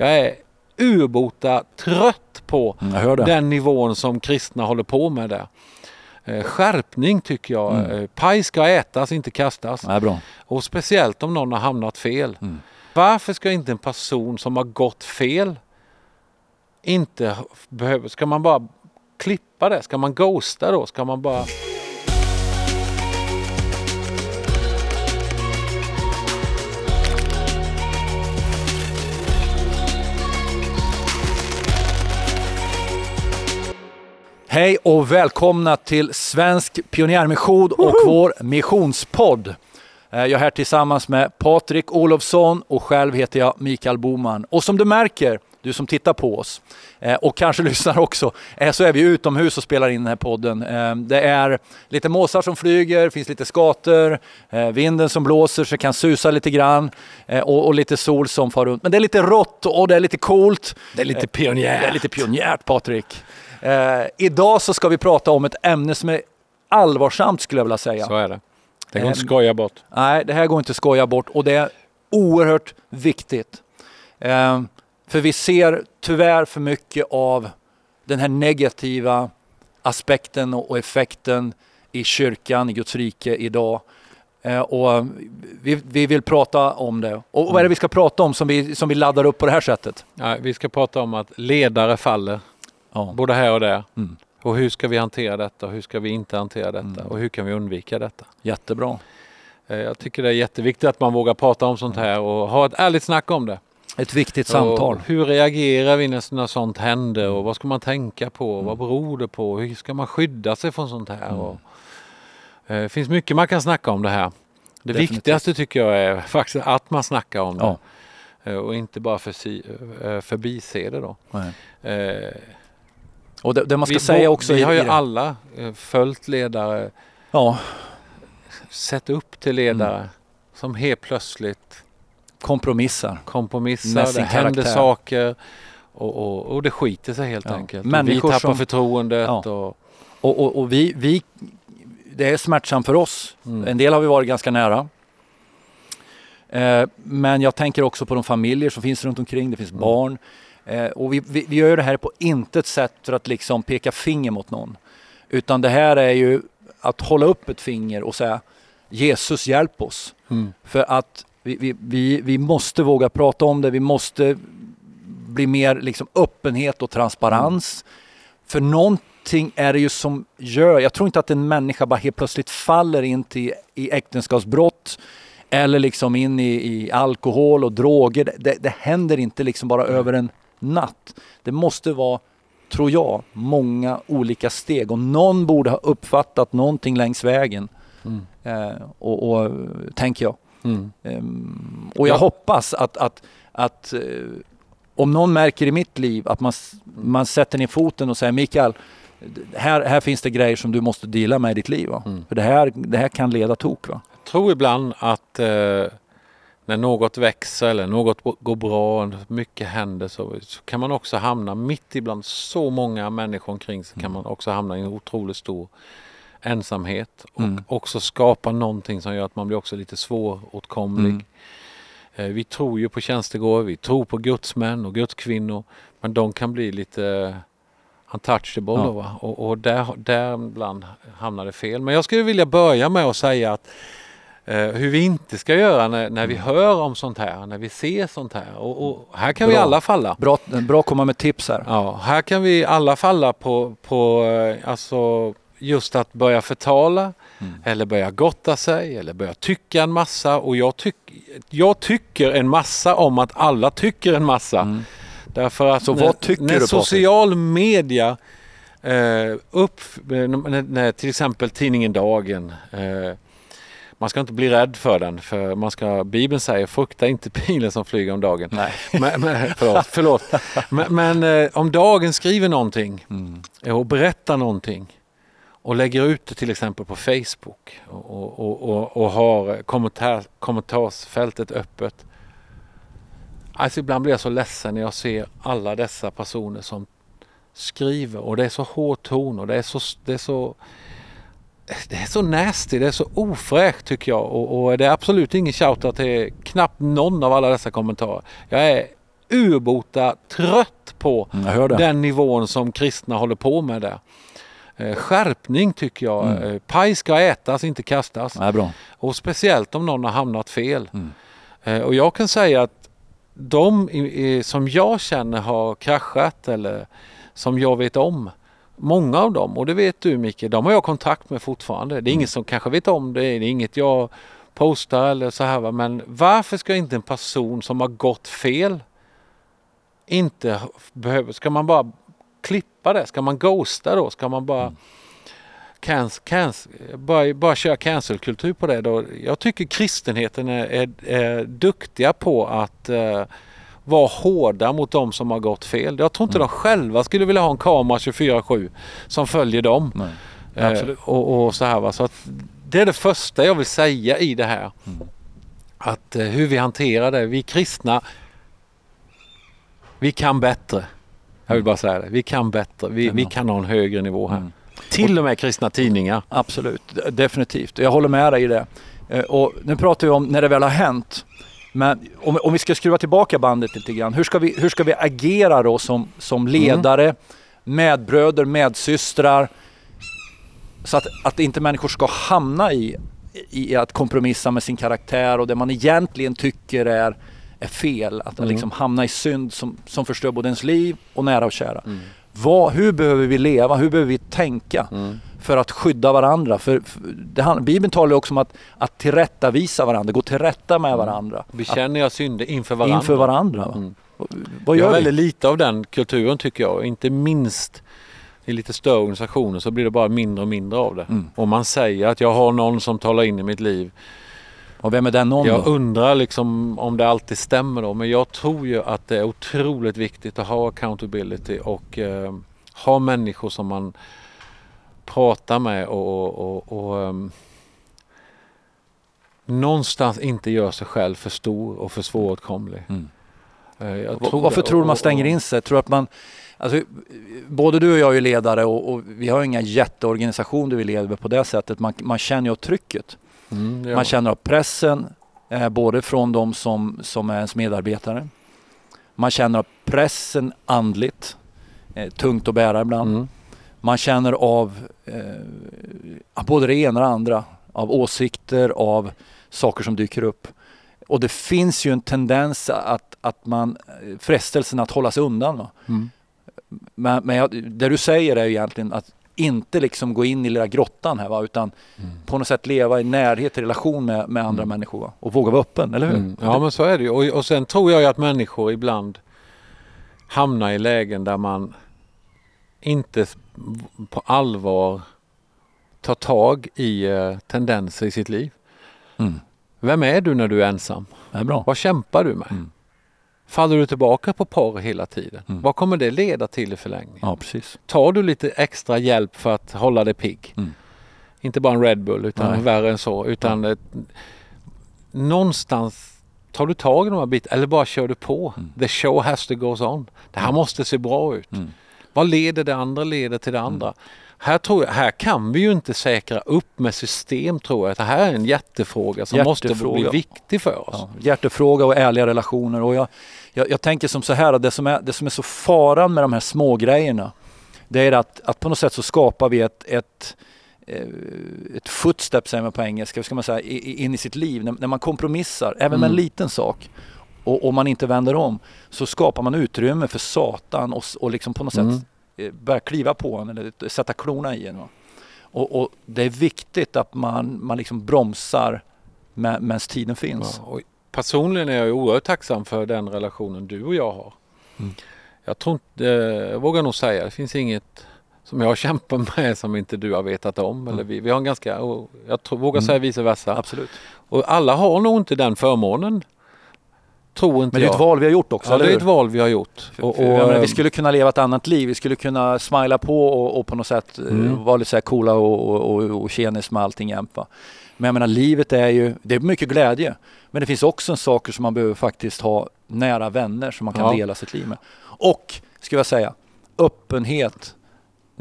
Jag är urbota trött på Mm, den nivån som kristna håller på med där. Eh, skärpning tycker jag. Mm. Eh, paj ska ätas, inte kastas. Nej. Och speciellt om någon har hamnat fel. Mm. Varför ska inte en person som har gått fel inte behöva, ska man bara klippa det? Ska man ghosta då? Ska man bara... Hej och välkomna till Svensk Pionjärmission och vår missionspodd. Eh, Jag är här tillsammans med Patrik Olofsson och själv heter jag Mikael Boman. Och som du märker, du som tittar på oss eh, och kanske lyssnar också, eh, så är vi utomhus och spelar in den här podden. Det är lite måsar som flyger, det finns lite skator, vinden som blåser så det kan susa lite grann och lite sol som far runt. Men det är lite rått och det är lite coolt. Det är lite Det pionjär. är lite pionjärt Patrik. Eh, idag så ska vi prata om ett ämne som är allvarsamt skulle jag vilja säga. Så är det. Det går Ehm. inte att skoja bort. Nej, det här går inte att skoja bort och det är oerhört viktigt. Eh, för vi ser tyvärr för mycket av den här negativa aspekten och och effekten i kyrkan, i Guds rike idag. Eh, och vi, vi vill prata om det. Och vad är det vi ska prata om som vi, som vi laddar upp på det här sättet? Ja, vi ska prata om att ledare faller, Ja. både här och där. Mm. Och hur ska vi hantera detta och hur ska vi inte hantera detta Mm. och hur kan vi undvika detta? Jättebra. Eh, Jag tycker det är jätteviktigt att man vågar prata om sånt här och ha ett ärligt snack om det. Ett viktigt samtal. Och hur reagerar vi när sånt händer och vad ska man tänka på? Mm. Vad beror det på? Hur ska man skydda sig från sånt här? Och, eh, det finns mycket man kan snacka om det här. Det Definitivt. viktigaste tycker jag är faktiskt att man snackar om det. Ja. Eh, Och inte bara eh, förbise det då. Nej. Och det, det man ska vi, säga också vi har ju alla eh, följt ledare, Ja, sett upp till ledare Mm. som helt plötsligt kompromissar. kompromissar, det händer karaktär. saker och, och, och det skiter sig helt Ja. enkelt. Människor vi tappar som- förtroendet. Ja. Och, Och, och, och vi, vi, det är smärtsamt för oss. Mm. En del har vi varit ganska nära. Eh, men jag tänker också på de familjer som finns runt omkring. Det finns Mm. barn. Eh, och vi, vi, vi gör det här på intet sätt för att liksom peka finger mot någon. Utan det här är ju att hålla upp ett finger och säga Jesus hjälp oss. mm. För att vi, vi, vi, vi måste våga prata om det. Vi måste bli mer liksom öppenhet och transparens. För någonting är det ju som gör, jag tror inte att en människa bara helt plötsligt faller in till, i äktenskapsbrott eller liksom in i, i alkohol och droger. Det, det, händer inte liksom bara över en natt. Det måste vara, tror jag, många olika steg och någon borde ha uppfattat någonting längs vägen. Mm. Eh, och, och tänker jag. Mm. Ehm, och jag Ja. hoppas att, att, att eh, om någon märker i mitt liv att man, s- man sätter ner foten och säger Mikael, här, här finns det grejer som du måste dela med i ditt liv. Mm. För det här, det här kan leda tok. Va? Jag tror ibland att eh, när något växer eller något går bra, och mycket händer så, så kan man också hamna mitt ibland så många människor omkring sig kan man också hamna i en otroligt stor ensamhet och Mm. också skapa någonting som gör att man blir också lite svåråtkomlig. Mm. Eh, Vi tror ju på tjänstegåvor, vi tror på gudsmän och gudskvinnor men de kan bli lite untouchable Ja. då, va? och, och där, där ibland hamnar det fel. Men jag skulle vilja börja med att säga att hur vi inte ska göra när, när vi Mm. hör om sånt här, när vi ser sånt här. Och, och här kan vi Bra. alla falla. Bra, bra att komma med tips här. Ja, här kan vi alla falla på, på eh, alltså just att börja förtala Mm. eller börja gotta sig eller börja tycka en massa. Och jag, tyck, jag tycker en massa om att alla tycker en massa. Mm. Därför att Så när, vad tycker när du, Patrik? social media eh, upp, när, när till exempel tidningen Dagen eh, man ska inte bli rädd för den för man ska, Bibeln säger frukta inte pilen som flyger om dagen. Nej. Men, men, förlåt, förlåt. Men, men eh, om Dagen skriver någonting Mm. och berättar någonting och lägger ut det till exempel på Facebook och, och, och, och, och har kommentar, kommentarsfältet öppet. Alltså ibland blir jag så ledsen när jag ser alla dessa personer som skriver och det är så hård ton och det är så, det är så det är så nasty, det är så ofräscht tycker jag och, och det är absolut ingen shoutout till knappt någon av alla dessa kommentarer. Jag är urbota trött på Mm, den nivån som kristna håller på med där. Eh, skärpning tycker jag. Mm. Eh, paj ska ätas, inte kastas. Ja, bra. Och speciellt om någon har hamnat fel. Mm. Eh, och jag kan säga att de som jag känner har kraschat eller som jag vet om. Många av dem, och det vet du Micke, de har jag kontakt med fortfarande. Det är Mm. ingen som kanske vet om det, det är inget jag postar eller så här. va. Men varför ska inte en person som har gått fel inte behöva, ska man bara klippa det? Ska man ghosta då? Ska man bara Mm. Cans, cans, bara, bara köra cancelkultur på det då. Jag tycker kristenheten är, är, är duktiga på att eh, vara hårda mot de som har gått fel. Jag tror inte Mm. de själva skulle vilja ha en kamera 24-7 som följer dem. Eh, och, och så här va. Så att det är det första jag vill säga i det här. Mm. Att eh, hur vi hanterar det. Vi kristna, vi kan bättre. Jag vill bara säga det. Vi kan bättre. Vi, vi kan ha en högre nivå här. Mm. Till och med kristna tidningar. Absolut, definitivt. Jag håller med dig i det. Eh, Och nu pratar vi om när det väl har hänt. Men om, om vi ska skruva tillbaka bandet lite grann. Hur ska vi, hur ska vi agera då som, som ledare, medbröder, medsystrar? Så att, att inte människor ska hamna i, i att kompromissa med sin karaktär och det man egentligen tycker är, är fel. Att Mm. liksom hamna i synd som, som förstör både ens liv och nära och kära. Mm. Vad, hur behöver vi leva? Hur behöver vi tänka? Mm. För att skydda varandra. För, för det, Bibeln talar också om att, att tillrättavisa varandra, gå till rätta med varandra. Bekänner jag synder inför varandra. inför varandra. Va? Mm. Vad har gör vi? väldigt lite av den kulturen tycker jag. Inte minst i lite större organisationer så blir det bara mindre och mindre av det. Mm. Om man säger att jag har någon som talar in i mitt liv. Och vem är den någon Jag då? undrar liksom om det alltid stämmer då. Men jag tror ju att det är otroligt viktigt att ha accountability och eh, ha människor som man pratar med och, och, och ehm, någonstans inte gör sig själv för stor och för svåråtkomlig. Mm. Eh, tror Varför det. tror du man Och- stänger och- in sig? Tror att man, alltså, både du och jag är ledare och, och vi har inga jätteorganisationer vi lever på det sättet. Man, man känner ju av trycket. Mm, ja. Man känner av pressen, eh, både från de som, som är ens medarbetare. Man känner av pressen andligt, eh, tungt att bära ibland. Mm. Man känner av eh, både det ena och det andra. Av åsikter, av saker som dyker upp. Och det finns ju en tendens att, att man, eh, frestelsen att hålla sig undan. Mm. Men, men jag, det du säger är ju egentligen att inte liksom gå in i lilla grottan här va? utan Mm. på något sätt leva i närhet, i relation med, med andra Mm. människor. Va? Och våga vara öppen, eller hur? Mm. Ja men så är det ju. Och, och sen tror jag att människor ibland hamnar i lägen där man inte på allvar tar tag i eh, tendenser i sitt liv. Mm. Vem är du när du är ensam? Det är bra. Vad kämpar du med? Mm. Faller du tillbaka på porr hela tiden? Mm. Vad kommer det leda till i förlängningen? Ja, precis. Tar du lite extra hjälp för att hålla dig pigg? Mm. Inte bara en Red Bull utan Nej. värre än så. Utan ett, någonstans tar du tag i de här bitarna eller bara kör du på. Mm. The show has to go on. Det här Mm. måste se bra ut. Mm. Vad leder det andra leder till det andra. Här, tror jag, här kan vi ju inte säkra upp med system tror jag. Det här är en jättefråga som måste Jättefråga. bli viktig för oss. Ja, hjärtefråga och ärliga relationer. Och jag, jag, jag tänker som så här det som, är, det som är så faran med de här små grejerna det är att, att på något sätt så skapar vi ett, ett, eh, ett footstep säger man på engelska, ska man säga, in i sitt liv. När, när man kompromissar, även med en Mm. liten sak och, och man inte vänder om så skapar man utrymme för Satan och, och liksom på något Mm. sätt eh, börja kliva på en eller sätta klorna i en. va. Och, och det är viktigt att man, man liksom bromsar med, medan tiden finns. Ja, personligen är jag oerhört tacksam för den relationen du och jag har. Mm. Jag tror inte, eh, jag vågar nog säga, det finns inget som jag kämpar med som inte du har vetat om. Eller vi, vi har en ganska, jag tror, vågar Mm. säga vice versa. Absolut. Och alla har nog inte den förmånen. Tror inte Men det är jag. ett val vi har gjort också, Ja, eller det är hur? ett val vi har gjort. För- Och, för och, jag menar, vi skulle kunna leva ett annat liv. Vi skulle kunna smila på och, och på något sätt eh, Mm. vara lite så här coola och, och, och, och tjenis med allting jämt. Va? Men jag menar, livet är ju, det är mycket glädje. Men det finns också en saker som man behöver faktiskt ha nära vänner som man kan Ja. dela sitt liv med. Och, ska jag säga, öppenhet.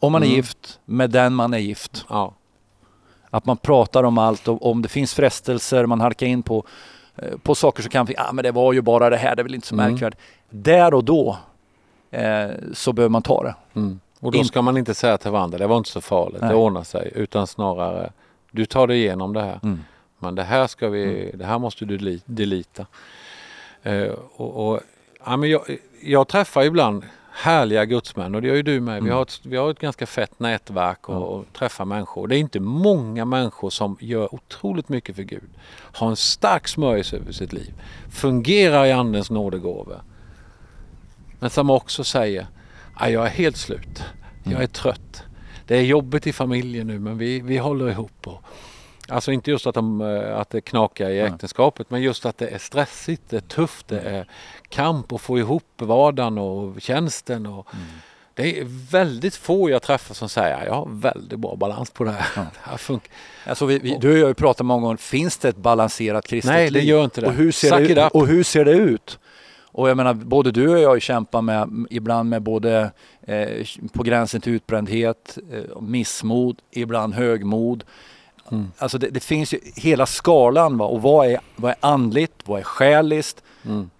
Om man är Mm. gift med den man är gift. ja. Att man pratar om allt och om det finns frestelser man halkar in på på saker som kan ja ah, men det var ju bara det här, det är väl inte så Mm. märkvärdigt. Där och då eh, så behöver man ta det. Mm. Och då In- ska man inte säga till varandra, det var inte så farligt, Nej. det ordnar sig. Utan snarare, du tar dig igenom det här. Mm. Men det här ska vi, det här måste du deli- delita. Eh, och, och, ja, men jag, jag träffar ibland härliga gudsmän och det gör ju du med. Vi, Mm. har ett, vi har ett ganska fett nätverk och, och träffar människor. Det är inte många människor som gör otroligt mycket för Gud. Har en stark smörjelse över sitt liv. Fungerar i Andens nådegåvor. Men som också säger, "Ja, jag är helt slut. Jag Mm. är trött. Det är jobbigt i familjen nu men vi, vi håller ihop. Och, alltså inte just att, de, eh, att det knakar i Nej. äktenskapet men just att det är stressigt, det är tufft, det är kamp att få ihop vardagen och tjänsten. Och, Mm. Det är väldigt få jag träffar som säger jag har väldigt bra balans på det här. Ja. Det här funkar. Alltså vi, vi, du och jag har ju pratat många gånger, finns det ett balanserat kristet Nej, det gör inte det. Och hur, ser Suck det och hur ser det ut? Och jag menar, både du och jag kämpar med, ibland med både eh, på gränsen till utbrändhet, eh, missmod, ibland högmod. Mm. Alltså det, det finns ju hela skalan. Va? Och vad är, vad är andligt? Vad är själiskt? Mm.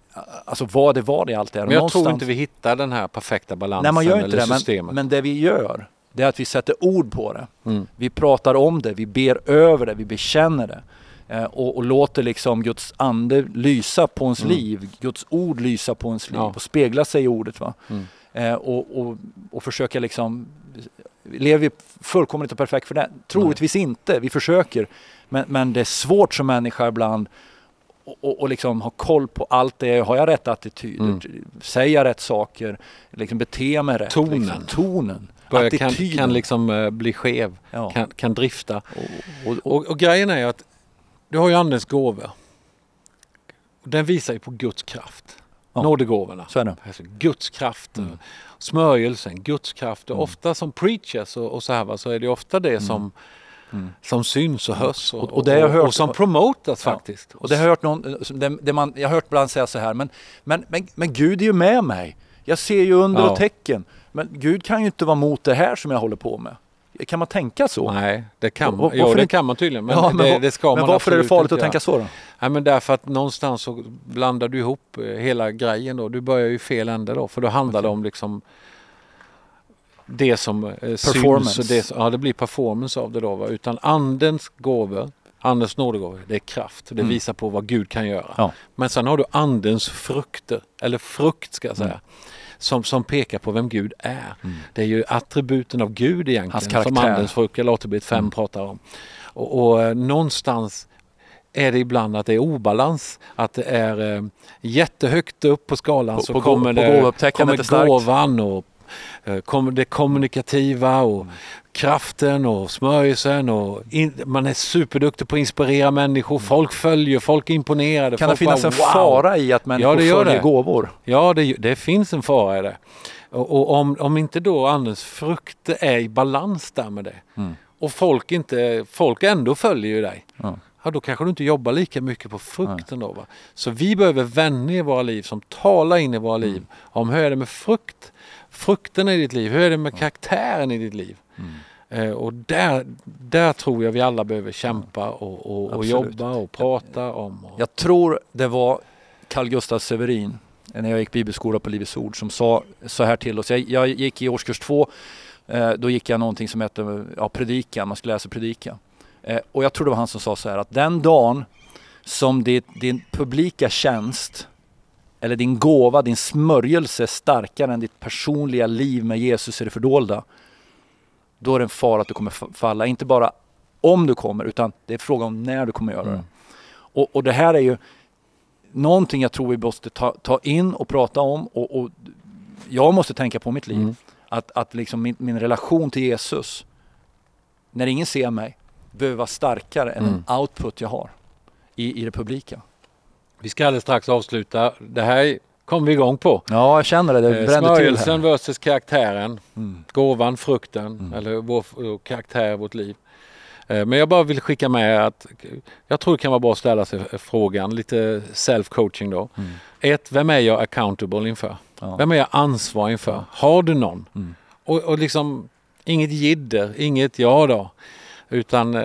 Alltså vad är vad i allt det här? Men jag Någonstans- tror inte vi hittar den här perfekta balansen Nej, man gör inte det. Men, systemet. men det vi gör, det är att vi sätter ord på det. Mm. Vi pratar om det, vi ber över det, vi bekänner det. Eh, och, och låter liksom Guds ande lysa på ens Mm. liv, Guds ord lysa på ens liv Ja. och spegla sig i ordet. Va? Mm. Eh, och, och, och försöka liksom, lever vi fullkomligt och perfekt för det? Troligtvis inte, vi försöker. Men, men det är svårt som människa ibland och, och, och liksom ha koll på allt det. Har jag rätt attityder? Mm. Säger jag rätt saker? Liksom bete mig rätt? Tonen. Liksom. Tonen. Börjar, kan, attityden. kan liksom eh, bli skev, ja. kan, kan drifta. och, och, grejen är ju att du har ju andens. Och Den visar ju på Guds kraft. Ja. Nådegåvorna. så är det. Alltså Guds kraft, Mm. mm. smörjelsen, Guds kraft. Och Mm. ofta som preachers och, och så här va, så är det ofta det som, Mm. som syns och hörs och, Och- och hört- och som promotas Ja. faktiskt. Och det har jag hört någon, det, det man, jag har hört ibland säga så här, men, men, men, men Gud är ju med mig. Jag ser ju under Ja. och tecken. Men Gud kan ju inte vara mot det här som jag håller på med. Kan man tänka så? Nej, det kan man. Jo, det kan man tydligen. Men, Ja, det, vad- det ska men man varför är det farligt inte att tänka så då? Nej, men därför att någonstans så blandar du ihop eh, hela grejen då. Du börjar ju fel ände då. För då handlar det Okej. om liksom det som eh, syns. Performance. Och det, ja, det blir performance av det då. Va? Utan andens gåvor, andens nådegåvor, det är kraft. Det Mm. visar på vad Gud kan göra. Ja. Men sen har du andens frukter, eller frukt ska jag säga. Mm. Som, som pekar på vem Gud är. Mm. Det är ju attributen av Gud egentligen. Som andens frukt, 8 5 Mm. pratar om. Och, och eh, någonstans är det ibland att det är obalans. Att det är eh, jättehögt upp på skalan På- så på kommer, det, kommer gåvan och eh, kommer det kommunikativa och Mm. Kraften och smörjelsen. Och in, man är superduktig på att inspirera människor. Folk följer, folk är imponerade. Mm. Kan det finnas bara, en wow. fara i att människor Ja, det gör följer det. gåvor? Ja, det, det finns en fara i det. Och, och om, om inte då andens frukter är i balans där med det Mm. och folk, inte, folk ändå följer ju dig. Ja. Ja, då kanske du inte jobbar lika mycket på frukten då. Va? Så vi behöver vänner i våra liv som talar in i våra Mm. liv om hur är det med frukt? Frukten i ditt liv, hur är det med karaktären i ditt liv? Mm. Eh, och där, där tror jag vi alla behöver kämpa och, och, och jobba och prata om. Och, Jag tror det var Carl Gustaf Severin när jag gick bibelskola på Livets Ord som sa så här till oss. Jag, jag gick i årskurs två. Eh, då gick jag någonting som hette ja, predikan. Man skulle läsa predika. Eh, och jag tror det var han som sa så här att den dagen som det, din publika tjänst eller din gåva, din smörjelse starkare än ditt personliga liv med Jesus i det fördolda. Då är det en fara att du kommer fa- falla. Inte bara om du kommer utan det är frågan om när du kommer göra det. Mm. Och, och det här är ju någonting jag tror vi måste ta, ta in och prata om. Och, och jag måste tänka på mitt liv. Mm. Att, att liksom min, min relation till Jesus, när ingen ser mig, behöver vara starkare än Mm. en output jag har i, i det publika. Vi ska alldeles strax avsluta. Det här kom vi igång på. Ja, jag känner det. Det Eh, Smörjelsen versus karaktären. Mm. Gåvan, frukten Mm. eller vår karaktär, vårt liv. Eh, Men jag bara vill skicka med att jag tror det kan vara bra att ställa sig frågan, lite self-coaching då. Mm. Ett, vem är jag accountable inför? Ja. Vem är jag ansvarig inför? Har du någon? Mm. Och, och liksom inget jidder, inget ja då. Utan eh,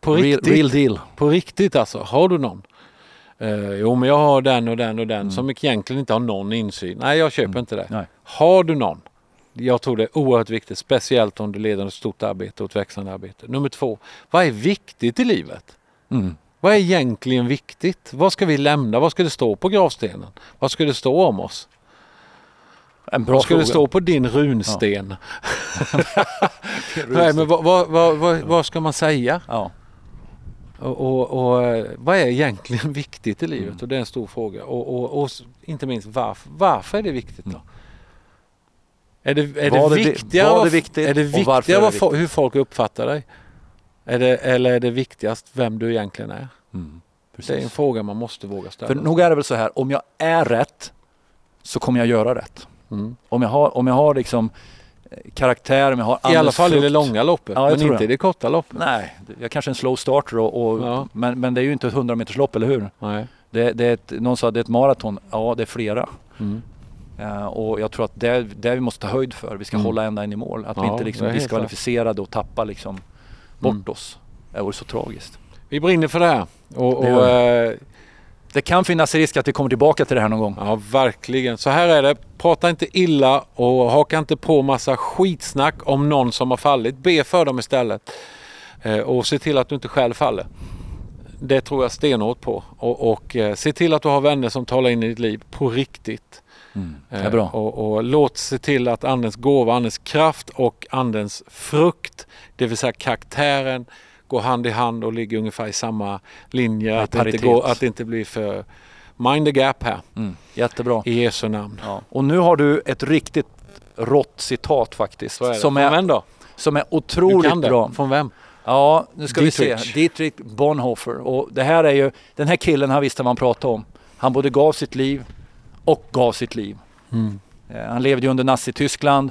på Real, riktigt, real deal. på riktigt alltså, har du någon? Eh, jo men jag har den och den och den Mm. som egentligen inte har någon insyn. Nej jag köper Mm. inte det. Nej. Har du någon? Jag tror det är oerhört viktigt, speciellt om du leder ett stort arbete och ett växande arbete. Nummer två, vad är viktigt i livet? Mm. Vad är egentligen viktigt? Vad ska vi lämna? Vad ska det stå på gravstenen? Vad ska det stå om oss? En bra Vad ska fråga. det stå på din runsten? Nej, men vad, vad, vad, vad, vad ska man säga? Ja. Och, och, och eh, vad är egentligen viktigt i livet? Mm. Och det är en stor fråga. Och, och, inte minst varför, varför är det viktigt då? Mm. Är det, är Var det viktigare, var det viktigt är det och varför är viktigare det fo- hur folk uppfattar dig? Är det, eller är det viktigast vem du egentligen är? Mm. Det är en fråga man måste våga ställa. För nog är det väl så här, om jag är rätt så kommer jag göra rätt. mm. Om jag har, om jag har liksom karaktär, om jag har I alla fall i det frukt. långa loppet, Ja, men inte det. i det korta loppet. Nej, jag kanske är en slow starter och, och Ja. men, men det är ju inte ett 100 meters lopp, eller hur? Nej. Det, det är ett, någon sa att det är ett maraton. Ja, det är flera. Mm. Eh, och jag tror att det är det vi måste ta höjd för. Vi ska Mm. hålla ända in i mål. Att vi Ja, inte det liksom helt diskvalificerade och tappar liksom bort Mm. oss. Det vore så tragiskt. Vi brinner för det här. Och, Det och, eh, Det kan finnas risk att vi kommer tillbaka till det här någon gång. Ja, verkligen. Så här är det. Prata inte illa och haka inte på massa skitsnack om någon som har fallit. Be för dem istället. Eh, och se till att du inte själv faller. Det tror jag stenhårt på. Och, och eh, se till att du har vänner som talar in i ditt liv på riktigt. Mm. Det Eh, är bra. Och, och låt se till att andens gåva, andens kraft och andens frukt, det vill säga karaktären, går hand i hand och ligger ungefär i samma linje. Att det, inte går, att det inte blir för mind the gap här. Mm. Jättebra. I Jesu namn. Ja. Och nu har du ett riktigt rått citat faktiskt. Är. Som, är, vem då? som är otroligt bra. Från vem? Ja, nu ska vi Dietrich. se. Dietrich Bonhoeffer. Och det här är ju, den här killen han visste vad han pratade om. Han både gav sitt liv och gav sitt liv. Eh, Han levde ju under Nazityskland.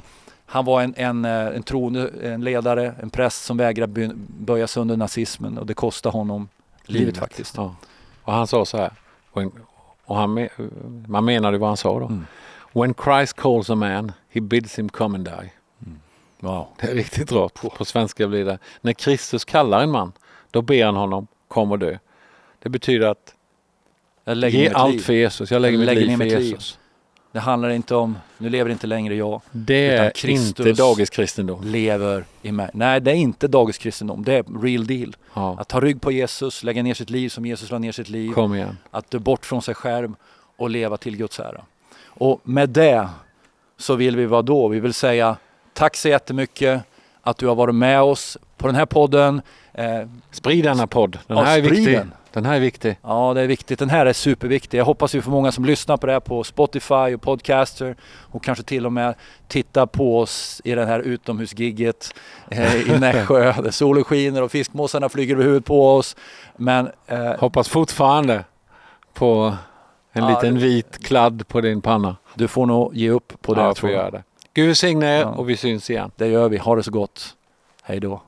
Han var en, en, eh, en troende, en ledare, en präst som vägrade böja sig under nazismen och det kostade honom livet, faktiskt. Ja. Och han sa så här. Och han, man menade vad han sa då. Mm. When Christ calls a man, he bids him come and die. Wow. Det är riktigt rått. På svenska blir det. När Kristus kallar en man, då ber han honom kom och dö. Det betyder att Jag lägger ge allt liv. för Jesus. Jag lägger Jag mitt lägger liv för. Jesus. Det handlar inte om, nu lever inte längre jag, Det är Kristus- inte dagens kristendom. lever i mig. Nej, det är inte dagens kristendom. Det är real deal. Ja. Att ta rygg på Jesus, lägga ner sitt liv som Jesus la ner sitt liv. Kom igen. Att dö bort från sig själv och leva till Guds ära. Och med det så vill vi vad då? Vi vill säga tack så jättemycket att du har varit med oss på den här podden. Eh, Sprid denna podd. Den Ja, här är sprid viktig. den. Den här är viktig. ja, det är viktigt. Den här är superviktig. Jag hoppas vi får många som lyssnar på det här på Spotify och Podcaster och kanske till och med tittar på oss i det här utomhusgigget eh, i Nässjö där solen skiner och fiskmåsarna flyger över huvudet på oss. Men eh, Hoppas fortfarande på en Ja, liten vit kladd på din panna. du får nog ge upp på det. ja, jag tror jag. det. Gud välsigne er Ja. och vi syns igen. Det gör vi. Ha det så gott. Hej då.